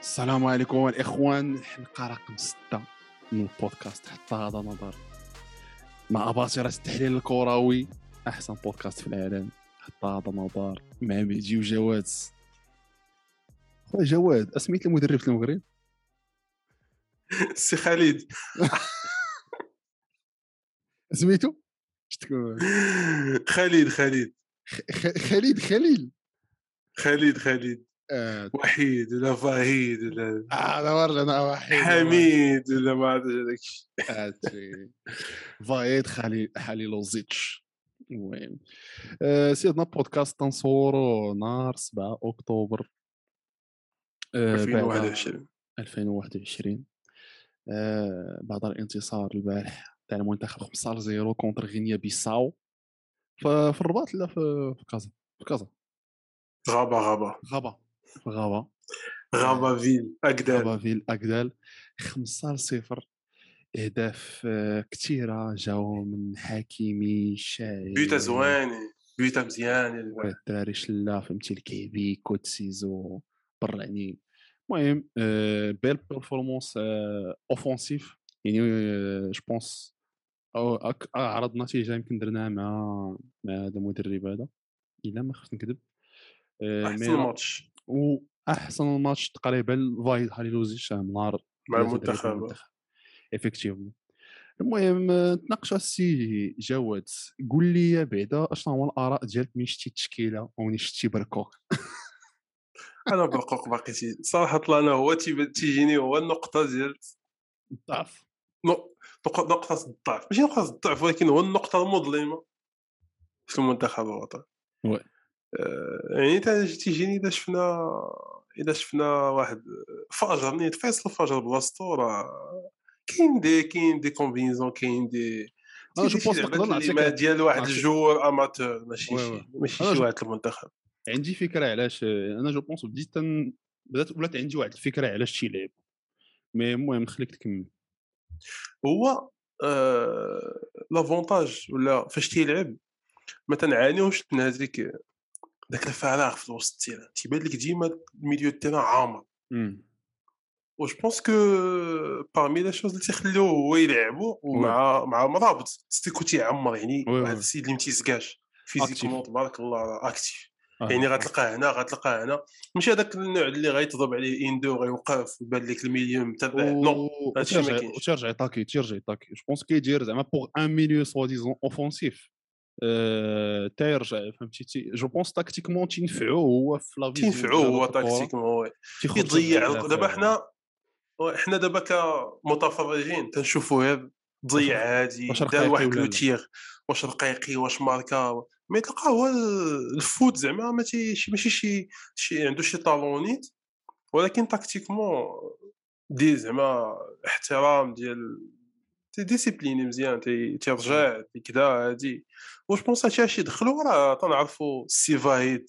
السلام عليكم الاخوان حلقه رقم ستة من البودكاست حتى هذا نظر. مع اباطره التحليل الكروي أحسن بودكاست في العالم حتى هذا نظر. مع مهدي وجواد خويا جواد أسميت المدرب في المغرب؟ سي خالد. سميتو خالد خالد. خالد خليل. خالد خالد. آه. وحيد ولا فهيد ولا هذا أنا واحد حميد ولا ما هادشي. فايد خليل حليلوزيتش المهم. آه، سيدنا بودكاست تنصورو نهار 7 أكتوبر. آه، بعد 2021 2021 آه، بعد الانتصار البارح تاع المنتخب 15 0 كونتر غينيا بيساو. في الرباط لا في كازا في كازا. غابة غابة. غابة. غابة. غابة فيل أكدال. غابة فيل أكدال. 15 0 أهداف آه، كثيره جاو من حكيمي شاعر بيوتا زواني بيوتا مزيان الدراري شلا فهمتي الكيبي كوت سيزو برعني المهم آه، بيل بيرفورمانس اوفونسيف يعني je pense أعرض نتيجة يمكن درناها مع مع هذا المدرب هذا. إلا ما خفت نكذب. آه، أحسن ماتش وأحسن ماتش تقريبا فايد هاليلوزيش نهار مع المنتخب. effectivement المهم آه، نتناقشوا السي جواد. قول لي بعدا أشنو هو الآراء ديالك من شتي التشكيلة ومن شتي بركوك أنا بركوك باقي صراحة أنا هو تيجيني هو النقطة ديال ضعف نق- نق- نقطة الضعف. ماشي نقطة الضعف ولكن هو النقطة المظلمة في المنتخب الوطني. يعني تا- تيجيني إذا شفنا إذا شفنا واحد فاجر نيت فيصل فاجر بلاصتو راه كاين des كاين des combinaisons كاين des شي- je pense نقدر نعطيك- ديال واحد ال joueur amateur ماشي. ماشي شي واحد المنتخب عندي فكرة علاش أنا je pense بديت. بدات ولات عندي واحد الفكرة علاش تيلعب mais المهم خليك تكمل هو آه l'avantage ولا فاش تيلعب ما تنعانيوش من هذيك داك الفراغ في وسط ال terrain تيبان لك ديما ال milieu ال terrain عامر. و je pense que parmi les choses اللي تيخليوه هو يلعبو ومع مع مرابط ستيكو تيعمر يعني oui. السيد اللي متيسكاش physiquement تبارك الله actif آه. يعني غتلقاه هنا غتلقاه هنا. ماشي هذاك النوع اللي غيتضرب عليه اندو غيوقف ويبان لك الميليو متبع نو هادشي ما كاينش. وترجع يطاكي ترجع يطاكي. جو بونس كيدير زعما بوغ ان ميليو سوا ديزون اوفونسيف تيرجع فهمتي تي- جو بونس تاكتيكمون تينفعو هو في لا فيزيون تينفعو هو. تاكتيكمون وي تيخرج يضيع الدافع. دابا حنا حنا دابا كمتفرجين تنشوفوا هذا ضيع هادي دار واحد لو؟ تيغ واش رقيقي واش ماركا مي تلقى هو الفوت زعما ما ماشي شي شي عنده شي طالونيت ولكن تاكتيكمون دي زعما احترام ديال تي ديسيبليني مزيان تي- تيرجع تي كدا هادي. واش بونس هادشي اش يدخلوا راه تنعرفوا السي فايد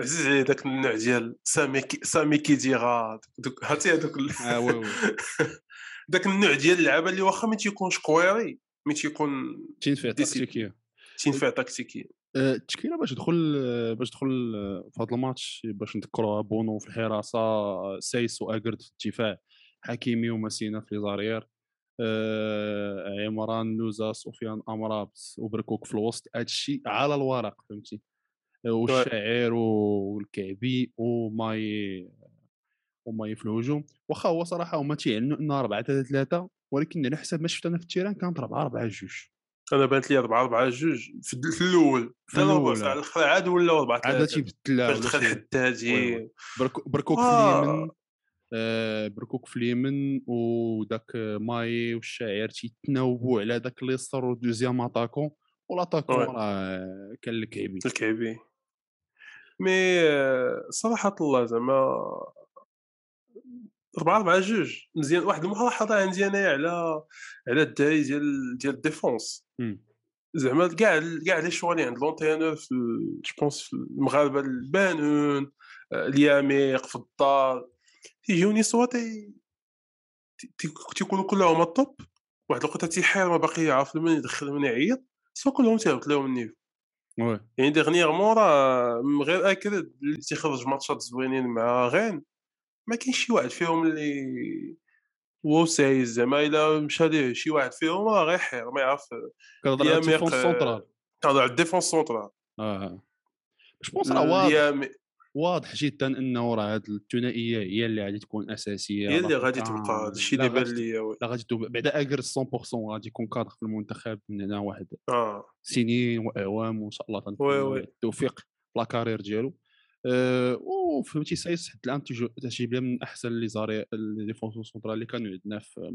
عزيز عليه داك النوع ديال سامي كي سامي كيديرا دوك هذوك آه وي وي. داك النوع ديال اللعابة اللي واخا ما تيكونش كويري mais تيكون تينفع تكتيكيا تينفع تكتيكيا آه، التشكيلة باش دخل آه، باش دخل آه، في هذا الماتش باش نذكروها بونو في الحراسة آه، سايس وأكرد في الدفاع حكيمي وماسينا في les arrières آه، عمران نوزا سفيان امرابط وبركوك في الوسط. هذا الشيء على الورق فهمتي؟ آه، والشاعر والكعبي وماي وماي في الهجوم واخا هو صراحة هما تيعلنوا انها 4 3 3 ولكن على حسب ما شفت أنا في ال terrain كانت 4 4 2 أنا بانت لي 4 4 جوج في الد- في الأول. في الأول، على الآخر عاد ولا 4 عاد 3 تيبدل فاش دخل بركو- بركوك في آه. اليمين بركوك في اليمين وداك ماي والشاعر تيتناوبوا على داك اليسار و deuxième attaquant وال attaquant. راه كان الكعبي الكعبي mais آه، صراحة الله زعما 4 4 جوج مزيان واحد الملاحظة عندي أنايا على على الداي ديال ديال الديفونس. زعما كاع كاع لي شوا اللي عند لونتينور في جو بونس في المغاربة البانون آه، الياميق في الدار تيجيوني سوا تي تي- تي- تيكونوا كلهم الطوب واحد الوقت تيحير ما باقي يعرف من يدخل من يعيط سوا كلهم تيهبط لهم النيفو وي. يعني ديغنيغمون راه من غير اكرد اللي تيخرج ماتشات زوينين مع غين ما كاينش شي واحد فيهم اللي هو سايز زعما إلا مشى ليه شي واحد فيهم راه غيحير ما يعرف كنهضر على ال défense centrale كنهضر على ال défense centrale آه. je pense راه واضح واضح جدا إنه راه هاد الثنائية هي اللي غادي تكون أساسية هي اللي غادي آه، تبقى هذا الشيء لا اللي بان لي. لا غادي بعدا أكرد 100% غادي يكون كادر في المنتخب من هنا واحد آه سنين وإعوام وإن شاء الله. له التوفيق في la carrière ديالو أه وفهمتي سايس حتى الآن تجيب لي من أحسن les arri- les défenseurs central اللي كانوا عندنا في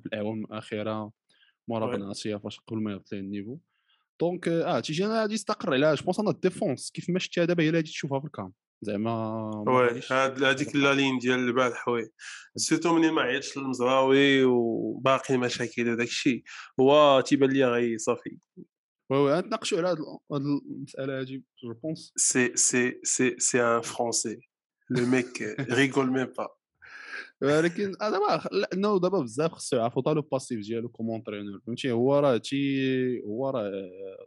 في الأعوام الأخيرة مورا. بناتيا فاش قبل ما ليه ال niveau donc آه تيجي أنا غادي يستقر على je pense أنا ال défense كيف ما شفتها دابا هي اللي غادي تشوفها في ال CAN زعما ما oui هاد هذيك la ligne ديال البارح oui surtout منين ما عيطش للمزراوي وباقي مشاكل وداك الشيء هو تيبان لي غي صافي وي وي نتناقشوا على هاد المساله هادي جو بونس سي سي سي سي ان فرونسي لو ميك ريغول ميم با ولكن أنا ما لا انه دابا بزاف خصو يعرفوا طالو باسيف ديالو كومونترينور فهمتي هو راه تي هو راه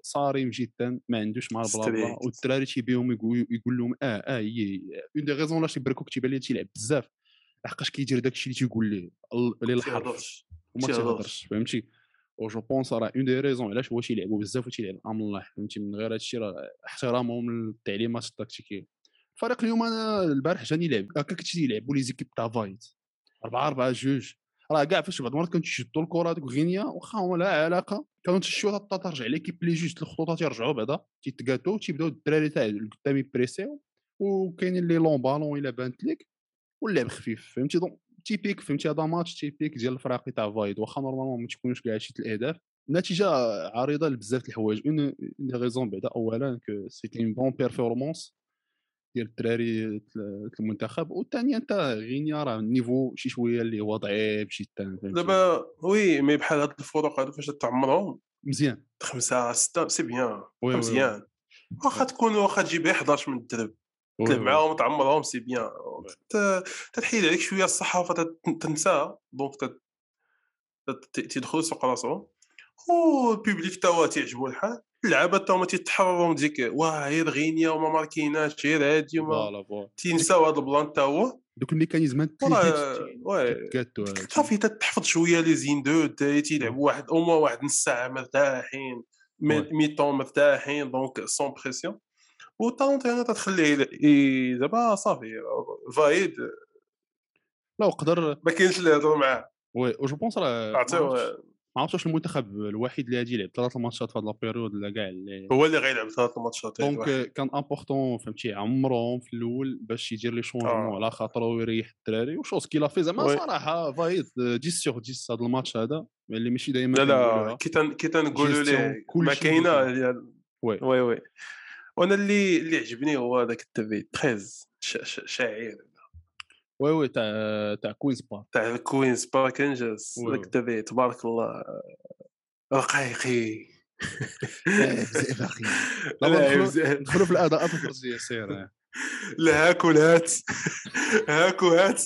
صارم جدا ما عندوش مع بلا Straight. والدراري تيبيهم يقول يقول لهم آه آه هي أون دي غيزون لاش بركوك تيبان ليه تيلعب بزاف. لحقاش كيدير داك الشيء اللي تيقول ليه ال- اللي الحرف. وما تيهضرش. فهمتي؟ و je pense راه une des raisons علاش هو تيلعبوا بزاف وتيلعب أمن الله فهمتي؟ من غير هادشي راه احترامهم للتعليمات التكتيكية. الفريق اليوم أنا البارح جاني لعب هكا كنت يلعبوا لي équipes تاع فايد. 4 4 جوج. راه كاع فاش بعض المرات كانوا تيشدوا الكرة هذوك غينيا واخا هما لا علاقة كانوا حتى ترجع ليكيب لي جوج الخطوط تيرجعوا بعدا تيتكاو تيبداو الدراري تاع القدام يبريسيو وكاينين les longs ballons إلا بانت لك واللعب خفيف فهمتي؟ donc typique فهمتي؟ هذا match typique ديال الفراقي تاع فايد واخا normalement ما تكونوش كاع شي الاهداف النتيجه عريضه لبزاف د الحوايج. une des raisons بعدا اولا que c'était une bonne performance ديال الدراري المنتخب والثانيه أنت غينيا راه ال niveau شي شوية اللي هو ضعيف فهمتي؟ دابا oui mais بحال هاد الفروق هادو فاش تعمرهم مزيان. خمسة ستة c'est bien. مزيان. واخا تكون واخا تجيب غير 11 من الدرب تلعب. معاهم تعمرهم c'est bien. تتحيد عليك شوية الصحافه تنساها donc تيدخلوا سوق راسهم. وال public تا هو تيعجبو الحال. اللعابة تا هما تيتحرروا من ديك واه غير غينيا وما ماركيناش غير هادي وما تينساو هذا البلان تا هو. دوك كاتو صافي تتحفظ شوية لي زين دو تيلعبوا واحد au moins واحد نص ساعة مرتاحين mi-temps مرتاحين donc sans pression. وال entraîneur تتخليه ي- ي- دابا صافي فايد. لا وقدر ما كاينش اللي يهضر معاه. oui و je pense راه ما عرفتش- واش المنتخب الوحيد اللي غادي يلعب ثلاث ماتشات في هاد la période ولا كاع اللي هو اللي غيلعب ثلاث ماتشات. donc كان important فهمتي يعمرهم في الأول باش يدير les changements آه. على خاطره ويريح الدراري و chose qu'il a fait زعما. صراحة فايد 10 sur 10 هذا الماتش هذا اللي ماشي دائما لا لا. كي تن- كي تنقولوا ليه ما كاينة وي وي وي وأنا اللي اللي عجبني هو هذاك التبي 13 ش- ش- شاعر وي وي تاع تاع كوينز بارك تاع الكوينز بارك انجلز وي. ذاك التبي تبارك الله رقيقي بزاف أخي ندخلوا في الاداءات الفرديه سير لا هاك والهات هاك وهات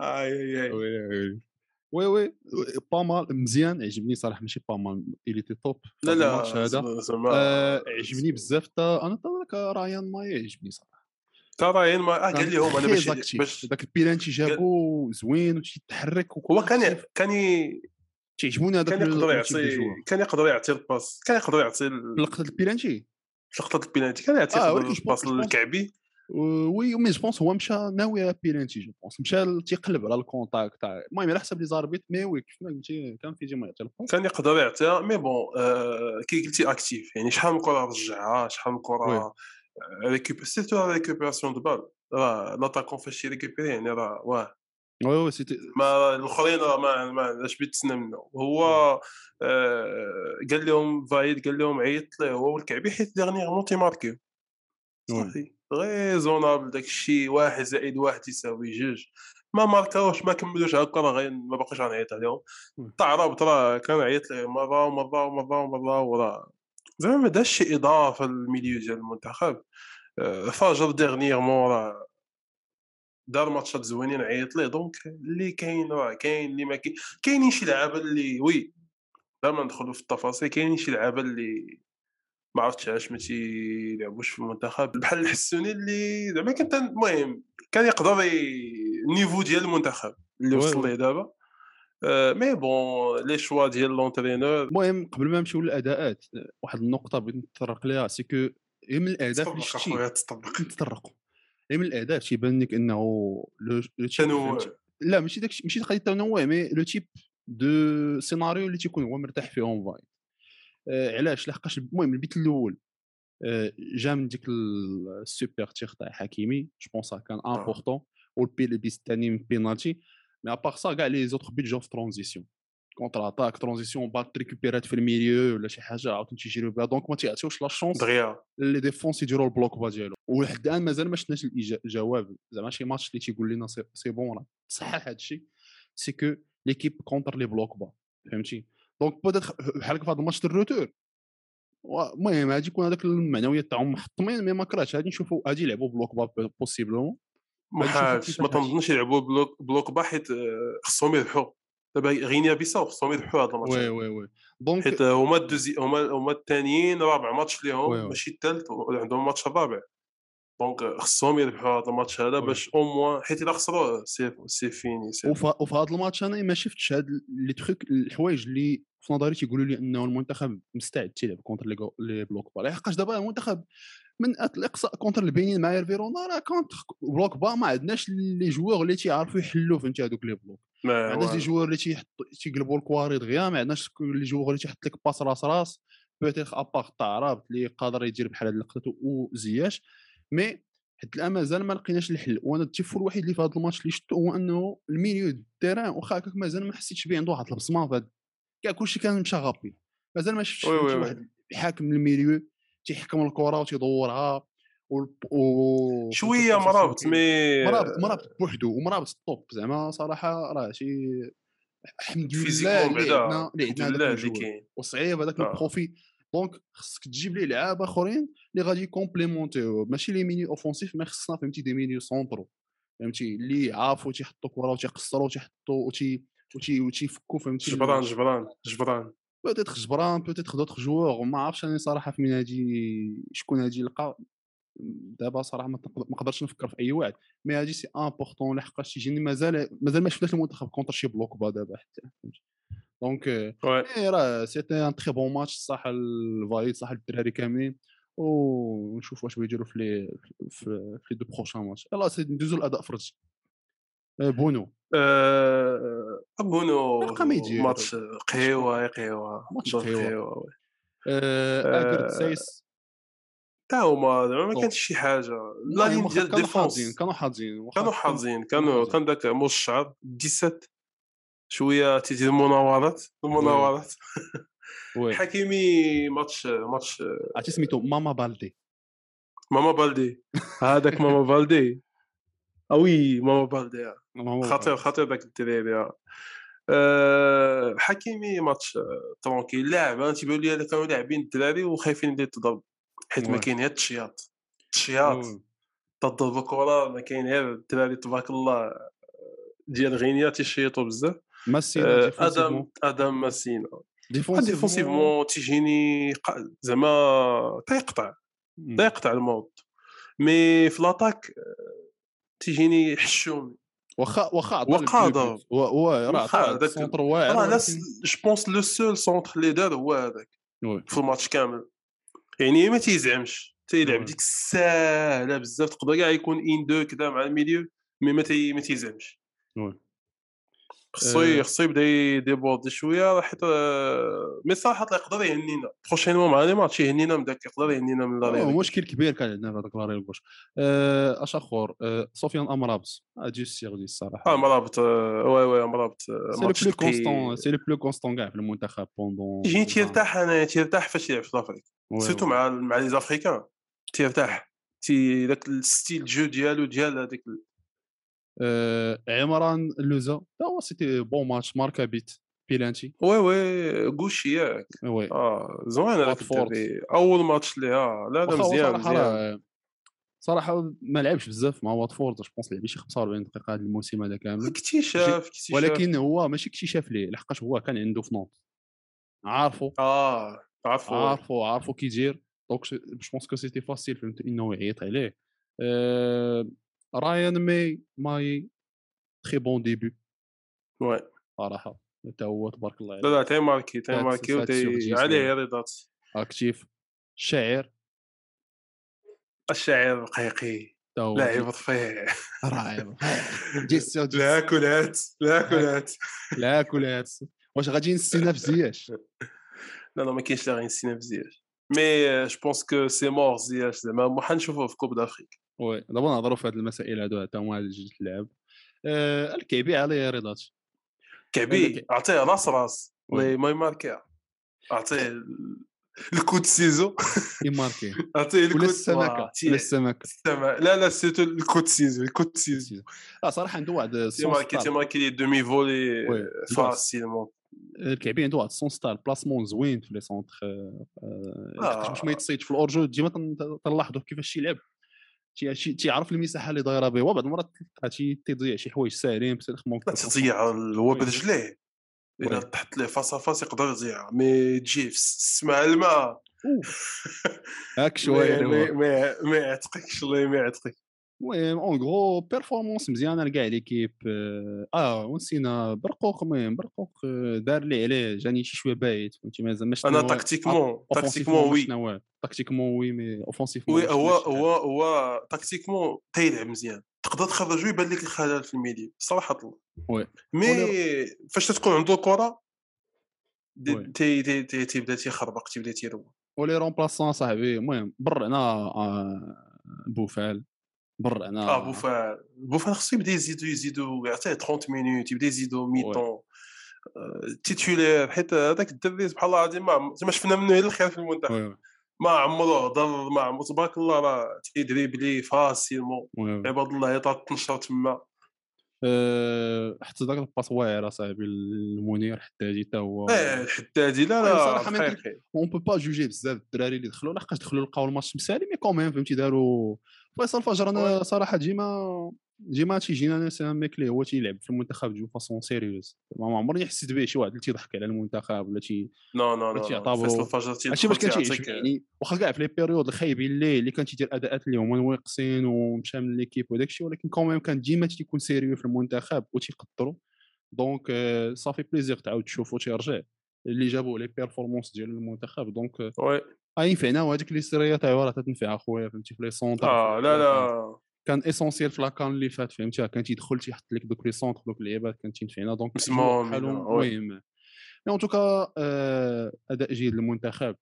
اي وي وي با مال مزيان عجبني صراحة ماشي با مال الي تي توب لا لا هذا عجبني بزاف أنا رايان ماي عجبني صراحة ترى ما آه، قال لهم أنا باش باش ذاك البيلانتي جابو زوين وتيتحرك هو كان كان تيعجبوني هذاك كان يقدر يعطي. كان يقدر يعطي الباس كان يقدر يعطي لقطة البيلانتي لقطة البينالتي كان يعطي آه، الباس للكعبي وي مي جو بونس هو مشى ناوي على بيلانتي جو بونس مشى تيقلب على الكونتاكت تاع المهم على حسب لي زاربيت مي وي كيف ما قلتي كان في ديما يعطي الباس كان يقدر يعطيها مي بون آه كي قلتي اكتيف يعني شحال من كرة رجعها شحال من كرة لا ريكوبيراسيون دو بال راه لاتاكون فاش يريكوبيري يعني راه واه وي وي سيتي ما الاخرين راه ما ما عندناش بيت تسنى منه هو آه قال لهم فايد قال لهم عيط له هو والكعبي حيت ديغنيغمون تيماركيو. صافي. raisonnable داك الشيء واحد زائد واحد يساوي جوج. ما ماركاوش ما كملوش هكا راه غير ما باقيش غنعيط عليهم. رابط راه كان عيط ليه مرة ومرة ومرة ومرة وراه زعما ما داش شي إضافة لل milieu ديال المنتخب. آه، فاجر dernièrement راه دار ماتشات زوينين عيط ليه. donc اللي كاين راه كاين اللي ما كاين. كاينين شي لعابة اللي oui دابا ندخلوا في التفاصيل كاينين شي لعابة اللي ما عرفتش علاش ما تيلعبوش في المنتخب. بحال الحسوني اللي زعما كان المهم كان يقدر ال niveau ديال المنتخب اللي وصل. ليه دابا. mais bon les choix ديال l'entraîneur. المهم قبل ما نمشيو للأداءات واحد النقطة بغيت نتطرق ليها c'est que هي من الأهداف اللي تطبق نتطرقوا هي من الأهداف تيبان لك إنه لو تنوع. لا ماشي داك ماشي قضية التنوع mais le type de scénario اللي تيكون هو مرتاح فيه en fait آه علاش؟ لحقاش المهم البيت الأول آه جا من ديك ال- ال super tir تاع حكيمي je pense كان آه. important والبي البيت الثاني من penalty mais à part ça كاع les autres بيت جاو في transition contre-attaque transition balle récupérée في ال milieu ولا شي حاجة عاوتاني تيجريو بها donc ما تيعطيوش la chance دغيا les défenses يديروا ال bloc bas ديالو ولحد الان مازال ما شفناش الإجا- الجواب زعما شي ماتش اللي تيقول لنا c'est, c'est bon راه تصحح هذا الشيء c'est que l'équipe contre les blocs bas فهمتي donc peut-être بحال في هذا ال match de retour و- المهم غادي يكون هذاك المعنويات تاعهم محطمين mais ما كرهتش غادي نشوفوا غادي يلعبوا bloc bas possiblement ما ما. تنظنش يلعبوا bloc bloc bas حيت آه، خصهم يربحوا دابا غينيا بيساو خصهم يربحوا هذا الماتش oui oui oui donc حيت هما ال deuxièmes هما هما الثانيين رابع ماتش ليهم. ماشي الثالث عندهم الماتش الرابع donc خصهم يربحوا هذا الماتش هذا. باش au moins حيت إلا خسروه c'est c'est fini c'est وفي هذا الماتش أنا ما شفتش هاد لي تخيك الحوايج اللي في نظري تيقولوا لي إنه المنتخب مستعد تيلعب كونتر لي بلوك با لحقاش دابا المنتخب من الاقصاء كونتر البنين مع فيرونا راه كونتر بلوك با ما عندناش لي جوور اللي تيعرفوا يحلوا فهمتي هذوك لي بلوك. ما عندناش لي. جوور اللي تيحطوا تيقلبوا الكواري دغيا ما عندناش لي جوور اللي تيحط لك باس راس راس. بوتيخ تاع رابط اللي قادر يدير بحال هاد اللقطات وزياش مي حتى الآن مازال ما لقيناش الحل. وأنا التيفو الوحيد اللي في هذا الماتش اللي شفتو هو أنه الميليو de terrain واخا هكاك مازال ما حسيتش به عنده واحد البصمة. كاع كلشي كان مشى غابي مازال ما شفتش. واحد حاكم milieu تيحكم الكرة وتيدورها و و شوية مرابط mais مرابط مرابط بوحدو ومرابط الطوب زعما صراحة راه شي الحمد لله اللي عندنا اللي عندنا اللي كاين. وصعيب هذاك آه. البروفي. donc خصك تجيب لي لعاب أخرين اللي غادي يكومبليمونتيو. ماشي les milieux offensifs mais خصنا فهمتي des milieux centraux. فهمتي؟ اللي عارفوا تيحطوا كرة وتيقصروا وتيحطوا وتي وتي وتيفكوا فهمتي جبران جبران جبران. peut-être جبران peut-être d'autres joueurs ما عرفتش أنا صراحة فين هادي شكون هادي يلقى. دابا صراحة ما نقدرش نفكر في أي واحد. mais هادي c'est important لحقاش تيجيني مازال مازال ما شفناش المنتخب contre شي bloc bas دابا حتى دونك راه سيتي ان تري بون ماتش صح الفايد صح الدراري كاملين ونشوف واش بيديروا في لي في لي دو بروشان ماتش يلاه سي ندوزو الاداء فرجي آه، بونو. آه، ما يدير. ماتش قهيوه قهيوه ماتش. آه، اكرد آه، سايس تا هما زعما ما طو. كانش شي حاجة لا لين ديال كانوا حاضين الديفونس كانوا حاضين كانوا كان- حاظين كانوا. كان داك موش الشعر 17 شوية تيدير مناورات المناورات oui حكيمي match match عرفتي سميتو ماما بالدي ماما بالدي هذاك ماما بالدي آه oui ماما بالدي آه. خطير. خطير داك الدراري آه. آه، حكيمي ماتش آه، tranquille لاعب أنا تيبان لي كانوا لاعبين الدراري وخايفين اللي تضرب حيت ما. كاين غير التشياط التشياط. تضرب الكرة ما كاين غير الدراري تبارك الله ديال غينيا تيشيطوا بزاف ماسينا آه، أدم أدم ماسينا défensivement تيجيني زعما تيقطع. تيقطع الموت mais في l'attaque آه، تيجيني حشومي واخا واخا واخا راه واخا centre واعر راه je pense le seul centre اللي دار هو هذاك. في الماتش كامل يعني ما تيزعمش تيلعب. ديك الساهله بزاف تقدر كاع يكون un-deux كذا مع ال milieu mais ما تي ما تيزعمش. خصو آه. خصو يبدا يديبوردي شوية حيت آه، mais صراحة يقدر يهنينا. prochainement مع les matchs يهنينا من داك يقدر يهنينا من آه، لا مشكل كبير كان عندنا في هذاك لاري الكوش آه، أش آخر؟ آه، سفيان امرابس هادي السيغ دي الصراحه مرابط آه، oui oui مرابط آه، c'est le plus constant c'est le plus constant كاع في المنتخب pendant تيجيني تيرتاح أنا تيرتاح فاش يلعب في l'Afrique surtout مع مع les Africains. تيرتاح. تي داك ال style de jeu ديالو ديال هذيك آه، عمران لوزا. لا هو c'était bon match ماركا بيت penalty. oui oui gaucher ياك. oui. آه زوين هذاك. الدري أول ماتش ليه آه لا لا مزيان صراحة مزيان صراحة ما لعبش بزاف مع واتفورد je pense لعب شي 45 دقيقة هذا الموسم هذا كامل. اكتشاف اكتشاف ولكن هو ماشي اكتشاف ليه لحقاش هو كان عنده في notes عارفو. آه عارفو. عارفو كي يدير. دونك جو بونس كو سيتي فاسيل فهمت إنه يعيط عليه. آه، رايان مي ماي تري بون ديبي. وي. صراحة حتى هو تبارك الله لا عليه لا تاي ماركي تاي ماركي عليه. رضات اكتيف شاعر الشاعر رقيقي حتى هو لاعب رفيع. رائع جيستيون لا كلات لا كلات لا كلات واش غادي نسينا في زياش لا لا ما كاينش لا غير نسينا في زياش مي جو بونس كو سي مور زياش. زعما ما حنشوفوه في كوب دافريك وي. دابا نهضروا في هذه المسائل هادو حتى هما اللي جيت اللعب. آه، الكعبي عليه رضات كعبي هذاك- عطيه راس راس وي. ما يماركيها عطيه ال- الكود سيزو. يماركي عطيه ولا الكود السمكة ولا السمكة. السما لا لا سيتو الكود سيزو الكود سيزو. آه صراحة عنده واحد تي السون ماركي تي ستار. ماركي لي دومي فولي. فاسيلمون. الكعبي عنده واحد السون ستار بلاسمون زوين في لي سونتر. آه. باش ما يتصيدش في الأورجو ديما تن- تنلاحظوا كيفاش يلعب. تيعرف المساحة اللي دايرة به وبعض المرات تلقى تي- تيضيع شي حوايج ساهلين بصح ممكن تضيع هو. برجليه إلا. تحط ليه فاس فاس يقدر يضيع. مي تجي في السماء الماء. هاك شوية ما يعتقكش الله ما يعتقك. المهم en gros performance مزيانة لكاع l'équipe آه, آه ونسينا برقوق المهم برقوق آه، دار اللي عليه جاني شي شوية بايت فهمتي ما زعما أنا tactiquement tactiquement oui tactiquement oui mais offensivement oui هو هو هو tactiquement تيلعب مزيان. تقدر تخرجو يبان لك الخلل في ال milieu صراحة. الله oui. mais فاش تكون عنده تي تيبدا تيخربق تيبدا تيروح و les remplaçants صاحبي. المهم برعنا آه، بوفال برعنا آه بوفال بوفال خصو يبدا يزيدو يزيدو يعطيه 30 minutes يبدأ يزيدو mi-temps titulaire حيت هذاك الدري سبحان الله العظيم ما ما شفنا منه إلا الخير في المنتخب. ما عمره هضر ما عمره تبارك الله راه تيدريبلي facilement. عباد الله يطاط تنشر تما. آه، حتى ذاك الباس واعر صاحبي المنير حدادي حتى هو. إيه الحدادي لا لا رقيقي. on peut pas juger بزاف الدراري اللي دخلوا لحقاش دخلوا لقاو الماتش مسالي mais quand même فهمتي داروا فيصل فجر أنا. صراحة ديما ديما تيجينا un mec اللي هو تيلعب في المنتخب de façon sérieuse ما عمرني حسيت به شي واحد اللي تيضحك على المنتخب ولا تي non non non فيصل الفجر هادشي باش كان تيعجبني يعني واخا كاع في les périodes الخايبين اللي اللي كان تيدير أداءات اللي هما ناقصين ومشى من l'équipe وداك الشيء ولكن quand même كان ديما تيكون sérieux في المنتخب وتيقدروا donc صافي plaisir تعاود تشوفو تيرجع اللي جابوا les performances ديال المنتخب donc oui ينفعنا وهذيك لي سيريات ايوا راه تنفع اخويا فهمتي في les centres آه لا لا كان essentiel في la CAN اللي فات فهمتي كان تيدخل تيحط لك دوك les centres دوك اللعيبات كان تينفعنا donc بحالهم mais en tout cas اداء جيد للمنتخب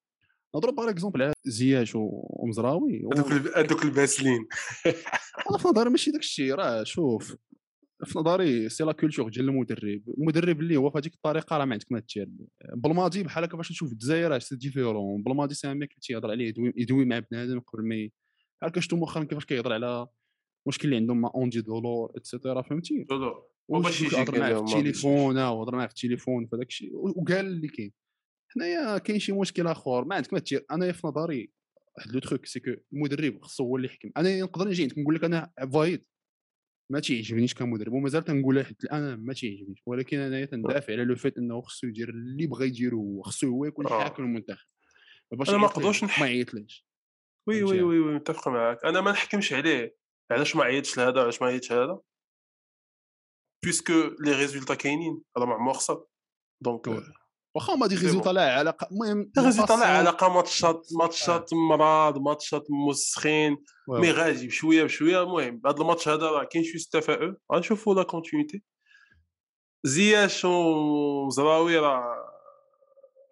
نضرب par exemple على زياش ومزراوي هذوك هذوك الباسلين أنا في نظري ماشي داك الشيء راه شوف في نظري c'est la culture ديال المدرب. المدرب اللي هو في هذيك الطريقة راه ما عندك ما دير بالماضي بحال هكا باش نشوف الجزائر c'est différent بالماضي c'est un mec تيهضر عليه يدوي, يدوي مع بنادم قبل ما بحال هكا شفتو مؤخرا كيفاش كيهضر على المشكل اللي عندهم مع Andy Delort et cetera فهمتي؟ لا لا وش باش يجي هضر قال معاه في. التليفون آه وهضر معاه في التليفون فداك الشيء. وقال اللي كاين. حنايا كاين شي مشكل آخر ما عندك ما دير أنا في نظري واحد le truc c'est que المدرب خصو هو اللي يحكم. أنا نقدر نجي عندك نقول لك أنا وحيد ما تيعجبنيش كمدرب ومازال تنقولها حتى الان ما تيعجبنيش ولكن انايا تندافع على le fait إنه خصو يدير اللي بغى يديرو هو خصو هو يكون آه. حاكم المنتخب. باش أنا ما نقدرش نح- ما يعيطليش. oui؟ oui oui oui متفق معاك. أنا ما نحكمش عليه. علاش ما عيطش لهذا؟ علاش ما عيطش لهذا؟ parce que les résultats كاينين راه ما عمره خسر donc. واخا هما دي ريزولتا لا علاقه المهم لا الفاسون- علاقه ماتشات ماتشات مراد ماتشات مسخين مي. غادي بشوية بشوية المهم هذا الماتش هذا راه كاين شوية تفاؤل غنشوفوا لا كونتينيتي زياش وزراوي راه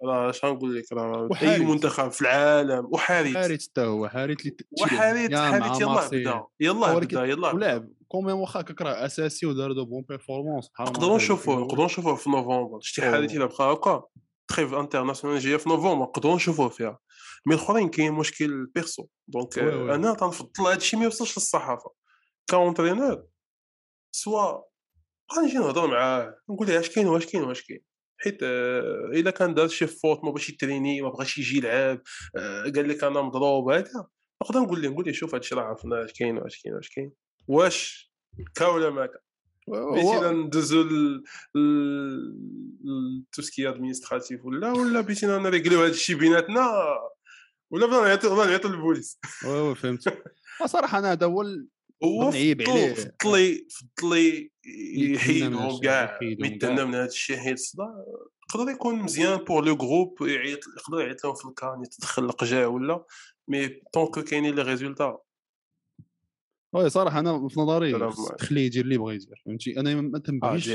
راه اش غنقول لك راه أي. منتخب في العالم وحارث حارث حتى هو حارث اللي وحارث حارث يلاه. بدا يلاه بدا يلاه. ولعب كوميم واخا هكاك راه أساسي ودار دو بون بيرفورمانس. نقدروا نشوفوه نقدروا نشوفوه في نوفمبر. شتي. حالتي إلا بقى هكا trêve internationale جاية في نوفمبر. نقدروا نشوفوه فيها. mais الأخرين كاين مشكل perso donc. أنا تنفضل هادشي ما يوصلش للصحافة. ك entraîneur soit غنجي نهضر معاه نقول له اش كاين واش كاين واش كاين. حيت آه، إلا كان دار شي faute ما بغاش يتريني ما بغاش يجي يلعب آه، قال لك أنا مضروب هذا نقدر نقول له نقول له شوف هادشي راه عرفنا اش كاين واش كاين واش كاين. واش كا ولا ما كا بغيتينا ندوزو tout ce qui administratif ولا ولا بغيتينا نريكليو هذا الشيء بيناتنا ولا بغا نعيطوا بغا نعيطوا للبوليس oui oui فهمت صراحة أنا هذا هو هو نعيب عليه. فضل لي فضل لي يتهنى من يحيدهم كاع يتهنى. من هذا الشيء حيت الصداع يقدر يكون مزيان pour le groupe يعيط يقدر يعيط لهم في ال CAN يتدخل لقجع ولا mais tant que كاينين les résultats oui صراحة أنا في نظري. خليه يدير اللي بغى يدير فهمتي؟ أنا ما آه تنبغيش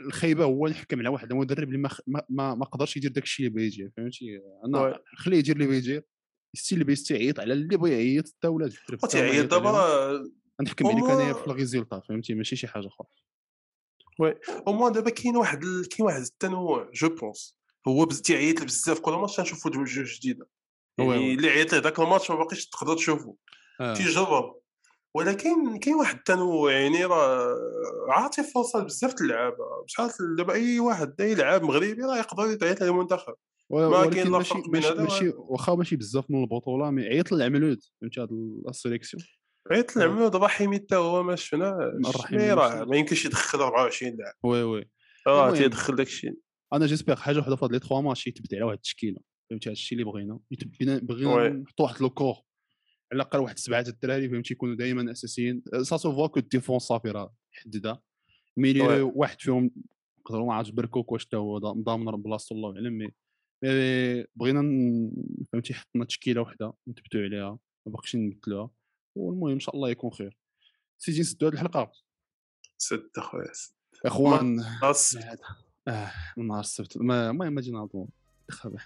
الخيبه هو نحكم على واحد مدرب اللي ما خ- ما ما, قدرش يدير داك الشيء اللي بغى يدير فهمتي؟ أنا oui. خليه يدير اللي بغى يدير يستي اللي بغى يستعيط على اللي بغى يعيط حتى قلت يعيط دابا نحكم عليك انايا هما- في ال résultats فهمتي؟ ماشي شي حاجة أخرى. au moins دابا كاين واحد كاين واحد التنوع je pense. هو تيعيط بزاف كل ماتش تنشوفوا جوج جديدة. oui يعني oui. اللي عيط له ذاك الماتش ما باقيش تقدر تشوفه آه. تيجرب. ولكن كاين واحد التنوع يعني راه عاطي فرصه بزاف اللعابة. بشحال دابا أي واحد أي لاعب مغربي راه يقدر يعيط للمنتخب و- ما ولكن كاين لا فرق بين هذا ماشي واخا ماشي بزاف من البطولة mais عيط للعملود فهمتي هاد ال sélection؟ عيط العملود رحيمي حتى هو ما شفناش mais ما راه. ما يمكنش يدخل 24 لاعب. oui oui. راه. تيدخل داك الشيء. أنا j'espère حاجة وحدة في هاد les trois matchs يتبت على واحد التشكيلة فهمتي هادشي اللي بغينا. بغينا. نحطوا واحد le cœur. على الأقل واحد سبعة الدراري فهمتي يكونوا دائما أساسيين. ça se voit que la défense صافي راه حددها oui. ميلي واحد فيهم نقدروا ما عرفتش برقوق واش حتى هو ضا- ضامن بلاصتو الله اعلم mais بغينا فهمتي حطنا تشكيلة وحدة نثبتوا عليها ما باقيش نبدلوها والمهم إن شاء الله يكون خير. سيجي نسدوا هذه الحلقة؟ سد اخويا سد. إخوان آه من نهار السبت. ما المهم ما جينا نعطوا دخل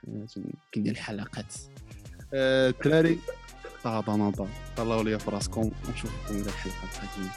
كندير الحلقات. آه، الدراري؟ طابا نضا طلعوا ليا في راسكم ونشوفكم إلى الحلقة القادمه